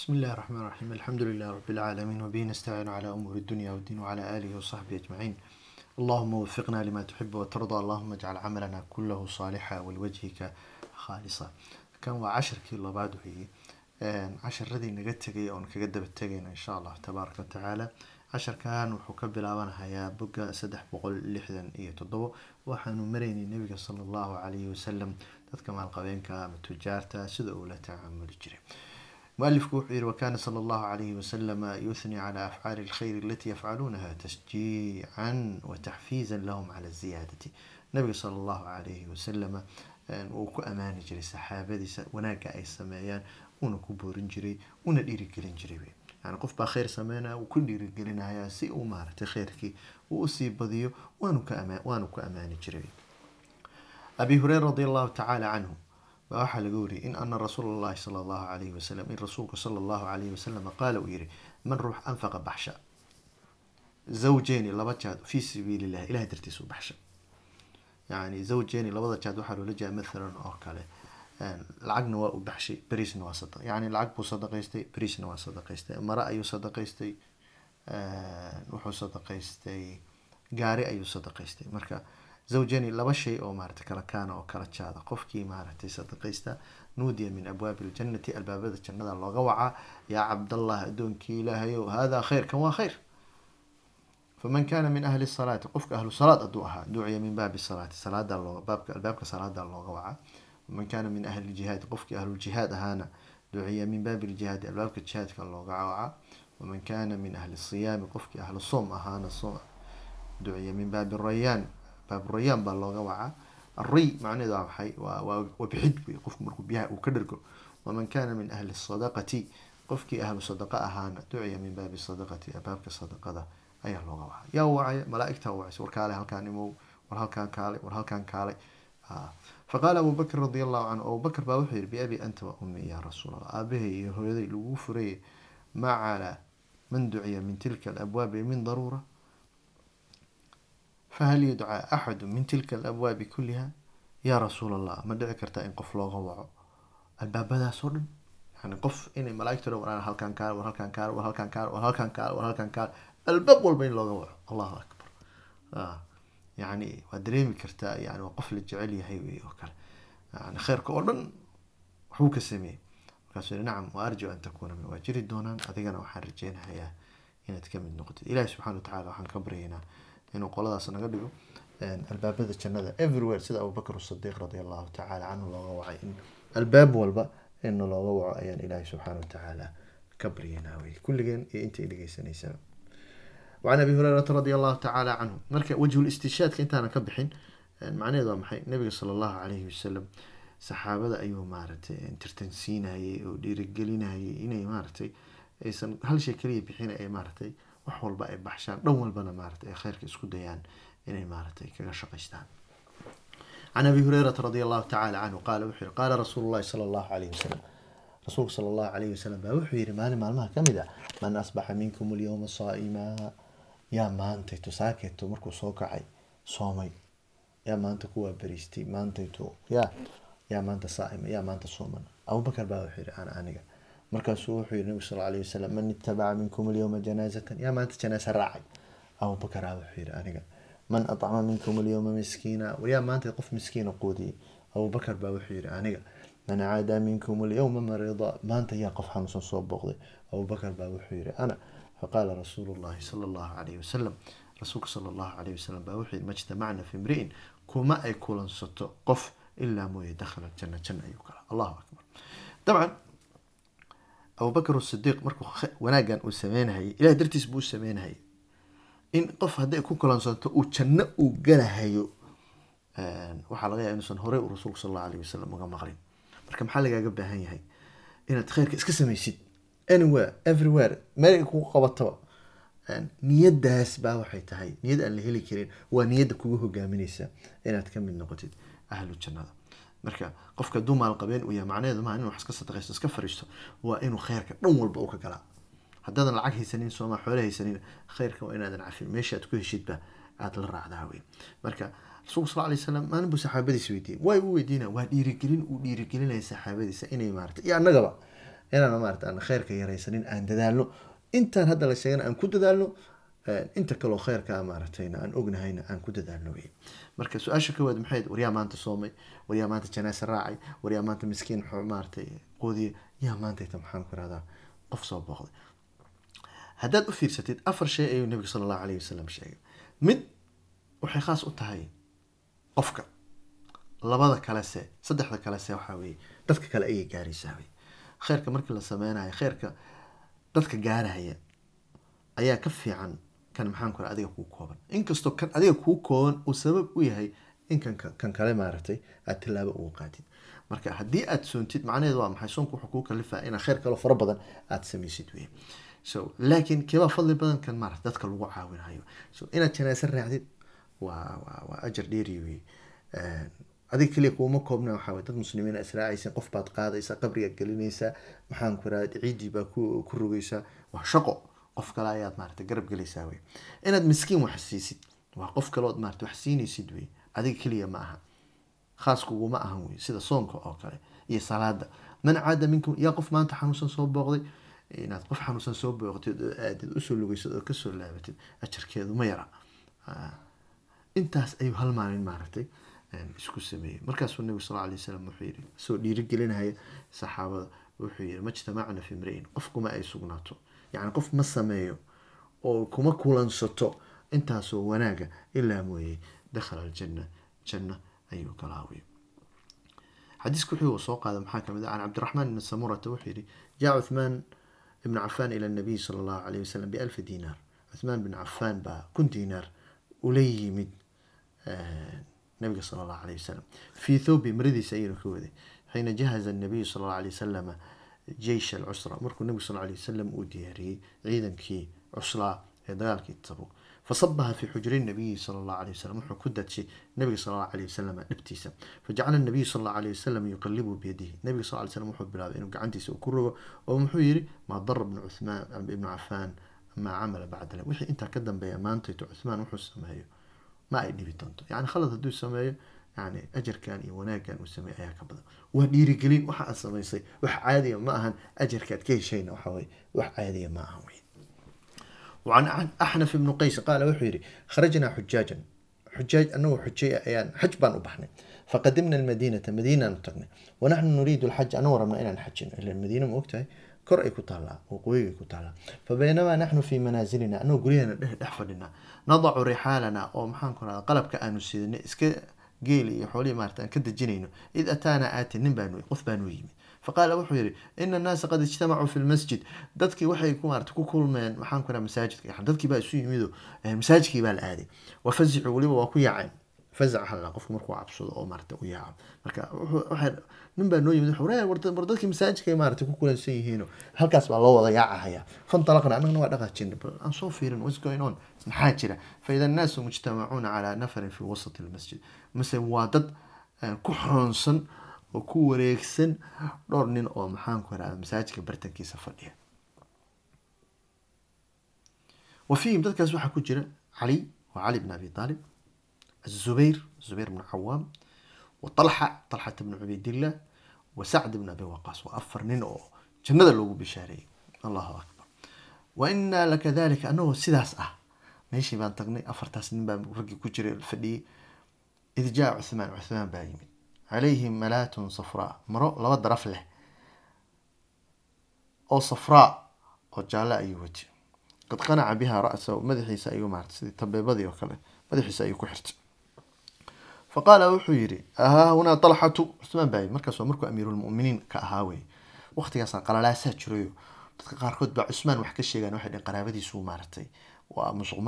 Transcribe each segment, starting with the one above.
بسم الله الرحمن الرحيم الحمد لله رب العالمين وبه نستعين على أمور الدنيا والدين وعلى آله وصحبه أجمعين اللهم وفقنا لما تحب وترضى اللهم اجعل عملنا كله صالحا ولوجهك خالصا كان وعشر كيلو بعد هي عشر ردي نجتجي أو نكجد بتجينا إن شاء الله تبارك وتعالى عشر كان وحكب لابنا هيا بقى سدح بقول لحدا إيه تضبو وحنو مريني النبي صلى الله عليه وسلم تذكر مع القبين كام تجارته سدوا لا تعمل جري mualifku wuxuu yihi wakana sala allahu calayhi wasalama yuhnii cala afcaali alkhayr alatii yafcaluunaha tashjiican wa taxfiizan lahum cala ziyaadati nabiga sala allahu calayhi wasalama wuu ku ammaani jiray saxaabadiisa wanaagga ay sameeyaan uuna ku boorin jiray una dhiirigelin jiray yani qof baa kheyr sameynaya wuu ku dhiirigelinaya si uu maaragtay kheyrkii uu u sii badiyo waanu ku ammaani jiray abi hureyra radi allahu tacaala canhu ba waxaa laga wariyay in ana rasuula allahi sala allahu alayhi wasalam in rasuulku sala allahu alayhi wasalam qaala uu yihi man ruux anfaqa baxsha zawjeyni laba jaad fii sabiili illahi ilahay dartiisa baxsha yani zawjeyni labada jaad waxaa loola jeeda mathalan oo kale. Lacagna waa u baxshay berisna waa sada yani lacag buu sadaqaystay berisna waa sadaqaystay. Mare ayuu sadaqaystay wuxuu sadaqaystay gaari ayuu sadaqaystay. Marka zawjani laba shay oo maarata kala kaana oo kala jaada qofkii maaragtay sadaqaysta nuudiya min abwaabi ljannati albaabada jannada looga wacaa yaa cabdallah addoonkii ilaahayow haadaa khayr kan waa khayr faman kaana min ahli salaati qofka ahlu salaad hadduu ahaa duciya min baabi salaati salaada baabka salaada looga wacaa waman kaana min ahli ljihaadi qofkii ahluljihaad ahaana duciya min baabi ljihaadi albaabka jihaadka looga wacaa waman kaana min ahli siyaami qofkii ahlu soom ahaana duciya min baabi rayaan baaburayaan baa looga wacaa aray macnaheedu waa maxay? Waa waa bixid. Wey qofku markuu biyaha uu ka dhergo waman kaana min ahli sadaqati. Qofkii ahlu sadaqa ahaana duciya min baabi sadaqati baabka sadaqada ayaa looga wacaa yaa wacaya malaaigta wacaysa war kaale halkaan imow. War halkaan kaale war halkaan kaale faqaala abu bakr radi allahu canhu abu bakr baa wuxuu yihi biabi anta wa ummi ya rasuul allah aabahay iyo hooyaday lagu furayay ma calaa man duciya min tilka alabwaabi min daruura fahal yudcaa axadu min tilka alabwaabi kulliha yaa rasuul allah ma dhici kartaa in qof looga waco albaabadaas oo dhan yani qof inay malaaigto dhan waraan halkaan kaale war halkaan kaale war halkaan kaale war halkaan kaale war halkaan kaale albaab walba in looga waco allahu akbar yani waad dareemi kartaa yani waa qof la jecel yahay wey oo kale yani kheyrka oo dhan waxbuu ka sameeyey markaasuu yihi nacam wa arju an takuuna min waa jiri doonaan adigana waxaan rajeynahayaa inaad ka mid inuu qoladaas naga dhigo albaabada jannada everywhere sida abubakr sadiiq radiallahu tacaala canhu looga wacay. In albaab walba in looga waco ayaan ilaahay subxaana watacaala ka baryanaawy kulligeen iyo intay dhegeysanaysaa an abi hurayrata radi allahu tacaala canhu marka wejhulistinshaadka intaana ka bixin macnaheed waa maxay? Nabiga sala allahu calayhi wasalam saxaabada ayuu maaragtay tartansiinayay oo dhiirigelinayay inay maaragtay aysan hal shay keliya bixina ay maaragtay wax walba ay baxshaan dhan walbana maarata ay kheyrka isku dayaan inay maaratay kaga shaqaystaan. Can abi hurayrata radi allahu tacala canhu qaala wuxuu yihi qaala rasuulu llahi sala allahu alayhi wasalam rasuulku sala allahu alayhi wasalam baa wuxuu yihi maalin maalmaha ka mid ah man asbaxa minkum alyawma saa'ima yaa maantayto saakeeto markuu soo kacay soomay yaa maanta kuwaa beriistay maantayto yaa yaa maanta saa'ima yaa maanta sooman abubakar baa wuxuu yihi ana aniga markaasuu wuxuu yihi nabigu sal lla alayh wasalam man itabaca minkum alyawma janaazatan yaa maanta janaasa raacay. Abubakar a wuxuu yihi aniga man acama minkum alyawma miskiina yaa maanta qof miskiina quudiyey abubakar baa wuxuu yihi aniga man caada minkum alyawma marida maanta yaa qof xanuunsan soo booqday. Abubakar baa wuxuu yihi ana faqaala rasuulu llahi sala allahu alayhi wasalam rasuulka sala allahu alayhi wasalam baa wuxuu yihi majtamacna fi imri'in kuma ay kulansato qof ilaa mooye dakhala janna janna ayuu gala allahu akbar. Dabcan abubakr sidiiq markuu wanaagan uu sameynahayay ilahay dartiis buu u sameynahayay in qof hadday ku kulansanto uu janno uu galahayo waxaa laga yaaba inuusan horey u rasuulku sal allahu alayh wasalam uga maqlin. Marka maxaa lagaaga baahan yahay? Inaad kheyrka iska samaysid. Anywhere everywhere meel kugu qabataba niyadaas baa waxay tahay. Niyad aan la heli karin waa niyadda kugu hogaaminaysa inaad ka mid noqotid ahlu jannada marka qofka hadduu maalqabeen uu macnaheedu maaha inuu wax iska sadaqaysto iska fariisto waa inuu kheyrka dhan walba uu ka galaa haddaadan lacag haysanin sooma xoole haysanin kheyrka waa inaadan cafin. Meesha ku heshidba aada la raacdaa wey marka rasuulku sal lay slam maalin buu saxaabadiisa weydiiyey. Way u weydiina waa dhiirigelin uu dhiirigelinaya saxaabadiisa inay maarata iyo annagaba inaan maarata aan khayrka yaraysanin aan dadaalno. Intaan hadda la sheegana aan ku dadaalno inta kaloo khayrkaa maaragtayna aan ognahayna aan ku dadaalno marka su'aasha kawaad maxayd waryaa maanta soomay waryaa maanta janaase raacay waryaa maanta miskiin maaratay qoodiye yaa maantayta maxaan ku irahdaa qof soo booqday. Haddaad u fiirsatid afar shay ayuu nabiga sala allahu alayh wasalam sheegay. Mid waxay khaas u tahay qofka labada kalese saddexda kalese waxaa weeye dadka kale ayay gaaraysaa wey. Kheyrka markii la sameynayo kheyrka dadka gaarahaya ayaa ka fiican kan maxaan ku adiga kuu kooban. Inkastoo kan adiga kuu kooban uu sabab u yahay in kan kale maaragtay aada tilaabo ugu qaadid. Marka haddii aada soontid macnaheedu waa maxay? Soonku wuxuu kuu kalifaa inaad kheyr kaloo fara badan aada samaysid wey so laakiin keebaa fadli badan kan maarata dadka lagu caawinayo so inaad janaase raacdid waa ajar dheeri wey adiga keliya kuuma koobna waxaa way dad muslimiin israacaysa qof baad qaadaysaa qabrigaad gelinaysaa maxaan ku irahda ciiddii baa ku rogaysaa waa shaqo qof kale ayaad maarata garab gelaysaa wey. Inaad miskiin wax siisid waa qof kaleood maarata wax siinaysid wey. Adiga keliya ma aha. Khaas kuguma ahan wey sida soonka oo kale iyo salaada man caada minkum yaa qof maanta xanuunsan soo booqday? Inaad qof xanuunsan soo booqatid oo aadid u soo lugeysad oo ka soo laabatid ajarkeedu ma yara. Intaas ayuu hal maalin maaragtay isku sameeyey. Markaasuu nabigu sal alay wasalam wuxuu yidhi soo dhiirigelinaya saxaabada. Wuxuu yidhi majtamacna fi mri'in qof kuma ay sugnaato yacni qof ma sameeyo oo kuma kulansato intaasoo wanaaga ilaa mooyey dakhala aljanna janna ayuu galaawiy xadiiska wuxuu soo qaada maxaa ka mid ah can cabdiraxmaan ibni samurata wuxuu yidhi jaa cuthmaan ibn cafaan ila nabiy sala allahu alayh wasalam bialfi diinaar cuthmaan bin cafaan baa kun diinaar ula yimid nabiga sala allahu alayh wasalam fii thawbi maradiisa ayuuna ka waday xiina jahaza anabiyu sala allahu alayh wasalama jeysh alcusra markuu nabigu sal alay wasalam uu diyaariyey ciidankii cuslaa ee dagaalkii tabuk fasabaha fi xujri nabiyi sala allahu alayh wasalam wuxuu ku dadshay nabiga sala allahu alayh wasalam dhibtiisa fajacala nabiyu sala allahu alayh wasalam yuqalibu biyadihi nabiga sal ly slam wuxuu bilaabay inuu gacantiisa ku rogo oo muxuu yidhi maa dara ibnu cuthmaan ibnu cafaan maa camala bacdala wixii intaa ka dambeeya maantayto cuthmaan wuxuu sameeyo ma ay dhibi doonto yani khalad hadduu sameeyo yani ajarkan iyo wanaaggan uu sameey ayaa ka badan waa dhiirigelin waxa aad samaysay wax caadiya ma ahan ajarkaad ka heshayna waxa weye wax caadiya ma ahan wey وعن أحنف بن قيس قال وحيري خرجنا حجاجا حجاج أنه حجي أيان حج بان أبحنا فقدمنا المدينة مدينة نتقنا ونحن نريد الحج أنا ورمنا إلى الحج إلى المدينة موقتها كرأي كتالا وقوي كتالا فبينما نحن في منازلنا أنه قرينا نحفظنا نضع رحالنا أو محان كنا قلب كأنو سيدنا geel iyo xoolihii maarata aan ka dejinayno id ataanaa aatin nin baanu qof baanu yimid. Faqaala wuxuu yihi ina annaasa qad ijtamacuu fi lmasjid dadkii waxay maarata ku kulmeen maxaan ku masaajidka. Yani dadkii baa isu yimido masaajidkii baa la aaday. Wafazicuu weliba waa ku yaaceen. Fazac halla qofku markuu cabsado oo maarata u yaaco marka waxay nin baa noo yimid war dadkii masaajidka maarata ku kulansan yihiino halkaas baa loo wada yaacahaya fantalaqna annagana waa dhaqaajina bal aan soo fiirin what's going on? Maxaa jira? Faida annaasu mujtamacuuna calaa nafarin fi wasati lmasjid. Mase waa dad ku xoonsan oo ku wareegsan dhowr nin oo maxaan ku irahda masaajidka bartankiisa fadhiya. Wa fiihim dadkaas waxaa ku jira cali waa cali bn abi aalib azubayr zubayr bn cawaam wa talxa talxata bn cubaydillah wa sacd bn abi waqaas waa afar nin oo jannada loogu bishaareeyey allahu akbar. Wa inaa lakadalika anagoo sidaas ah. Meeshii baan tagnay afartaas nin baa raggii ku jira fadhiyey id jaa cuthmaan cuthmaan baa yimid. Calayhi malaatun safraa maro laba daraf leh oo safraa oo jaalle ayuu wati qad qanaca bihaa ra'sa madaxiisa ayuu maartay sidii tabeebadii fa qaala wuxuu yidhi ahaa hunaa talxatu? Cusmaan baa waa markuu amiirulmu'miniin ka ahaa weye waqtigaasaa qalalaasaa jirayo dadka qaarkood baa cusmaan wax ka sheegaan waxay dhaheen qaraabadiisu maaragtay waa musuq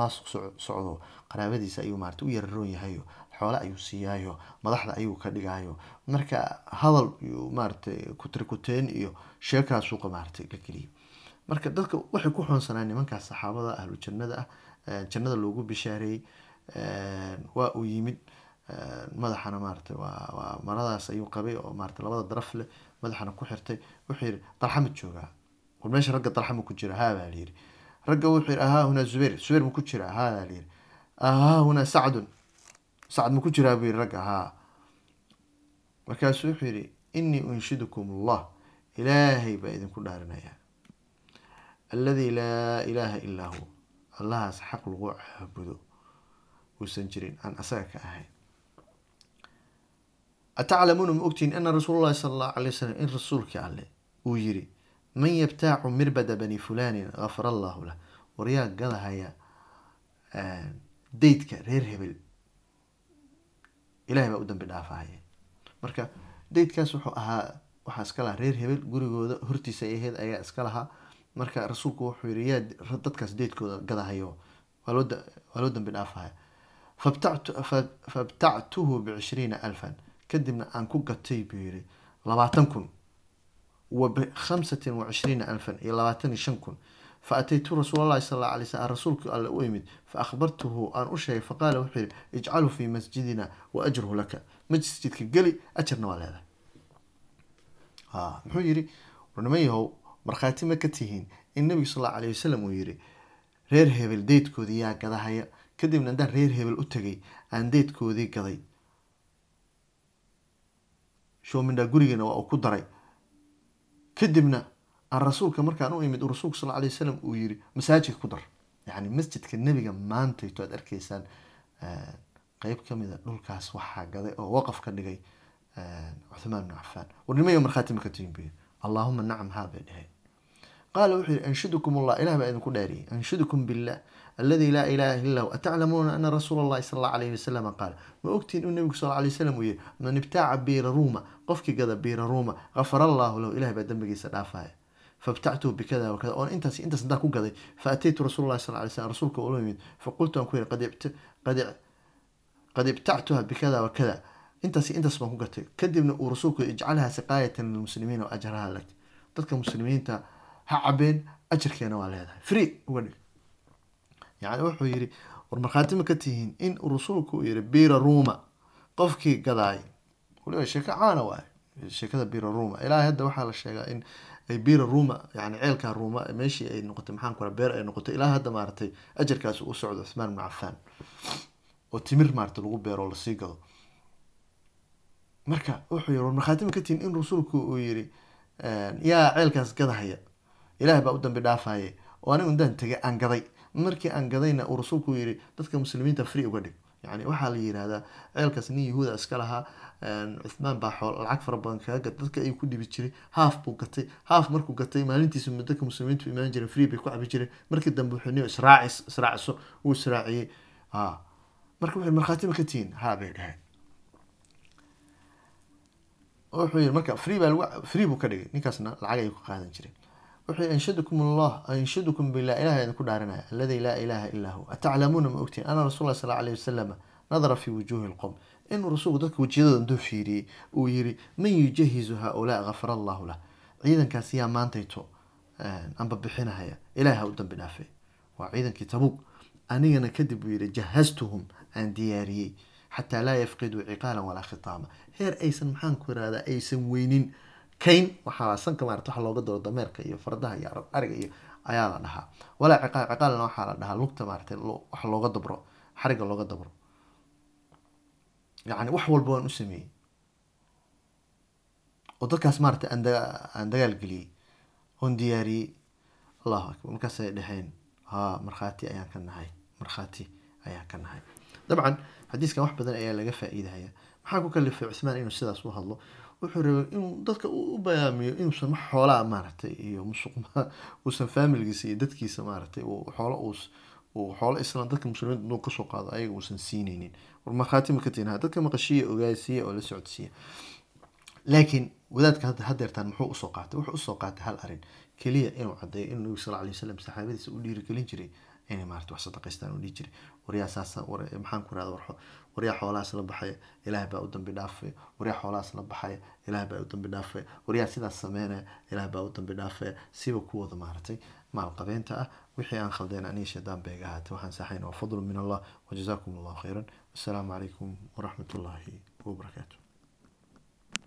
socdo. Qaraabadiisa ayuu maarata u yararoon yahayo xoole ayuu siiyaayo madaxda ayuu ka dhigaayo. Marka hadal iyo maaratay kutrikuteen iyo sheekaa suuqa maaratay la geliyay marka dadka waxay ku xoonsanaan nimankaas saxaabada ahlu ah jannada loogu bishaareeyey waa uu yimid madaxana maaratay waa maradaas ayuu qabay oo maarata labada daraf leh madaxana ku xirtay. Wuxuu yidhi dalxa ma joogaa. War meesha ragga dalxa ma ku jira haa baa layidhi ragga wuxuu yidhi ahaa hunaa zubayr. Zubayr ma ku jira? Haa baa layidhi ahaa hunaa sacdun. Sacd ma ku jiraa? buu yidhi ragga haa markaasuu wuxuu yidhi inii unshidukum allah ilaahay baa idinku dhaarinayaa alladii laa ilaaha illaa hu allahaas xaq lagu caabudo. Uusan jirin aan asaga ka ahayn ataclamuuna ma ogtihin ana rasuul llahi sala allahu alay wasalam in rasuulkii alle uu yiri man yabtaacu mirbada bani fulanin gafara allahu lah waryaa gadahaya daydka reer hebel ilahay baa u dambi dhaafahaya marka daydkaas wuxuu ahaa waxaa iska lahaa reer hebel gurigooda hortiisa ay ahayd ayaa iska lahaa marka rasuulku wuxuu yiri yaa dadkaas daydkooda gadahayo waa loo dambi dhaafahaya fabtactuhu bicishriina alfan kadibna aan ku gatay buu yiri labaatan kun wa bikhamsatin wa cishriina alfan iyo labaatan iyo shan kun. Fa ataytu rasuul sal alla alay slam rasuulkii alle u imid fa akhbartuhu aan u sheegay faqaala wuxuu yihi ijcalu fii masjidina wa ajruhu laka. Masjidka geli ajarna waa leedahay. Muxuu yiri yahow markhaati ma ka tihiin in nabigu sal alla alayh wasalam uu yiri reer hebel deydkoodii yaa gadahaya. Kadibna haddaan reer hebel u tegay aan deydkoodii gaday showmindhaa gurigeena waa uu ku daray. Kadibna aan rasuulka markaan u imid uu rasuulka sal alay wasalam uu yiri masaajidka ku dar. Yacni masjidka nebiga maantayto aad arkaysaan qeyb kamida dhulkaas waxaa gaday oo waqaf ka dhigay cuthmaan bnu cafaan. Warnimayo markhaati maka tihin buyi allaahuma nacam haa bay dheheen qaala wuxuu yihi anshudukum allah ilah baa idinku dhaariyay anshudukum billah aladi laa ilaha illa hu ataclamuuna ana rasuula allahi sala allahu alayhi wasalama qaal ma ogtiin uu nabigu sal alay wasalam uu yihi man ibtaaca biira ruuma qofkii gada biira ruuma gafara allahu lahu. Ilahay baa dembigiisa dhaafaya fabtactuhu bikada wakada oon intaas intaas intaan ku gaday fa rasuul allahi sal alay slam rasuulka ula yimid faqultu aan ku yihi qad ibtactuha bikada wakada intaas intaas baan ku gatay kadibna uu rasuulku ijcalha siqaayatan lilmuslimiina wa lak. Dadka muslimiinta ha cabeen ajarkeena waa leedahay. Free uga dhig yani wuxuu yiri war markhaati ma ka tihiin in rasuulku uu yihi bira ruma qofkii gadaay. Waliba sheeko caana waay sheekada bira ruma ilaahay hadda waxaa la sheegaa in ay bira ruma yani ceelkaa ruma meeshii ay noqotay maxaan kura beer ay noqotay. Ilaa hadda maaragtay ajarkaas uu socdo cuthmaan ibnu cafaan oo timir maaragtay lagu beero la sii gado. Marka wuxuu yiri war markhaati ma ka tihiin in rasuulku uu yiri yaa ceelkaas gadahaya ilaah baa u dambi dhaafaya oo anigu intaan tegay aan gaday markii aan gadayna uu rasuulku yiri dadka muslimiinta free uga dhig. Yani waxaa la yirahdaa ceelkaas nin yahuuda iska lahaa cuthmaan baa xool lacag fara badan kaga gat dadka ayuu ku dhibi jiray haaf buu gatay. Haaf markuu gatay maalintiisa dadka muslimiintu imaan jireen free bay ku cabi jireen. Markii dambe wuxuu israacis israaciso wuu israaciyey. Ha marka wuxuu markhaati ma ka tihiin haa bay dhaheen wuxuu yiri marka free baa free buu ka dhigay. Ninkaasna lacag ayuu ka qaadan jiray wuxuu anshadukum allah anshadukum billah. Ilaah idinku dhaarinaya aladi laa ilaha illaa hu ataclamuuna ma ogtiin? Ana rasul sal alayh wasalam nadara fi wujuhi lqowm inuu rasuulku dadka wejiyadooda intuu fiiriyey uu yiri man yujahizu haulaa gafara allahu lah. Ciidankaas maantayto anba bixinahaya. Ilaah ha u dambi dhaafay waa ciidankii tabuuq anigana kadib uu yiri jahastuhum aan diyaariyey. Xataa laa yafqiduu ciqaalan walaa khitaama. Heer aysan maxaan ku irahdaa aysan weynin kayn waxaa sanka maarata waxa looga daro dameerka iyo fardaha iyo ariga iyo ayaa la dhahaa. Walaa ciqaal ciqaalna waxaa la dhahaa lugta maarata wax looga dabro xariga looga dabro. Yacni wax walba waan u sameeyey. Oo dadkaas maarata aan aan dagaal geliyey oon diyaariyey allahu akbar markaasay dhaheen ha markhaati ayaan ka nahay markhaati ayaan ka nahay. Dabcan xadiiskan wax badan ayaa laga faa-iidahaya maxaa ku kalifay cuthmaan inuu sidaas u hadlo wuxuu rabay inuu dadka u bayaamiyo inuusan wax xoolaa maaragtay iyo musuq uusan faamilgiisa iyo dadkiisa maaragtay xoolo xoolo islam dadka muslimiinta inuu ka soo qaado ayaga uusan siineynin war markhaati ma ka tihin dadka maqashiya ogaasiya oo la socodsiiya. Laakiin wadaadka hadda hadeertaan muxuu u soo qaatay? Wuxuu u soo qaatay hal arrin keliya inuu cadeeyo inuu nabiga sal alay wasalam saxaabadiisa u dhiirigelin jiray inay maarata wax sadaqaystaan u dhihi jiray. Waryaa saasa maxaan ku irahda war waryaa xoolahaas la baxaya ilaah baa u dambi dhaafaya waryaa xoolahaas la baxaya ilaah baa u dambi dhaafaya waryaa sidaas sameynaya ilaah baa u dambi dhaafaya siba kuwada maaragtay maalqabeenta ah. Wixii aan khaldeen aniga shaydaan beega ahaatay. Waxaan saxayn waa fadlu min allah wajazaakum allahu khayran. Wassalaamu calaykum waraxmat ullaahi wabarakaatu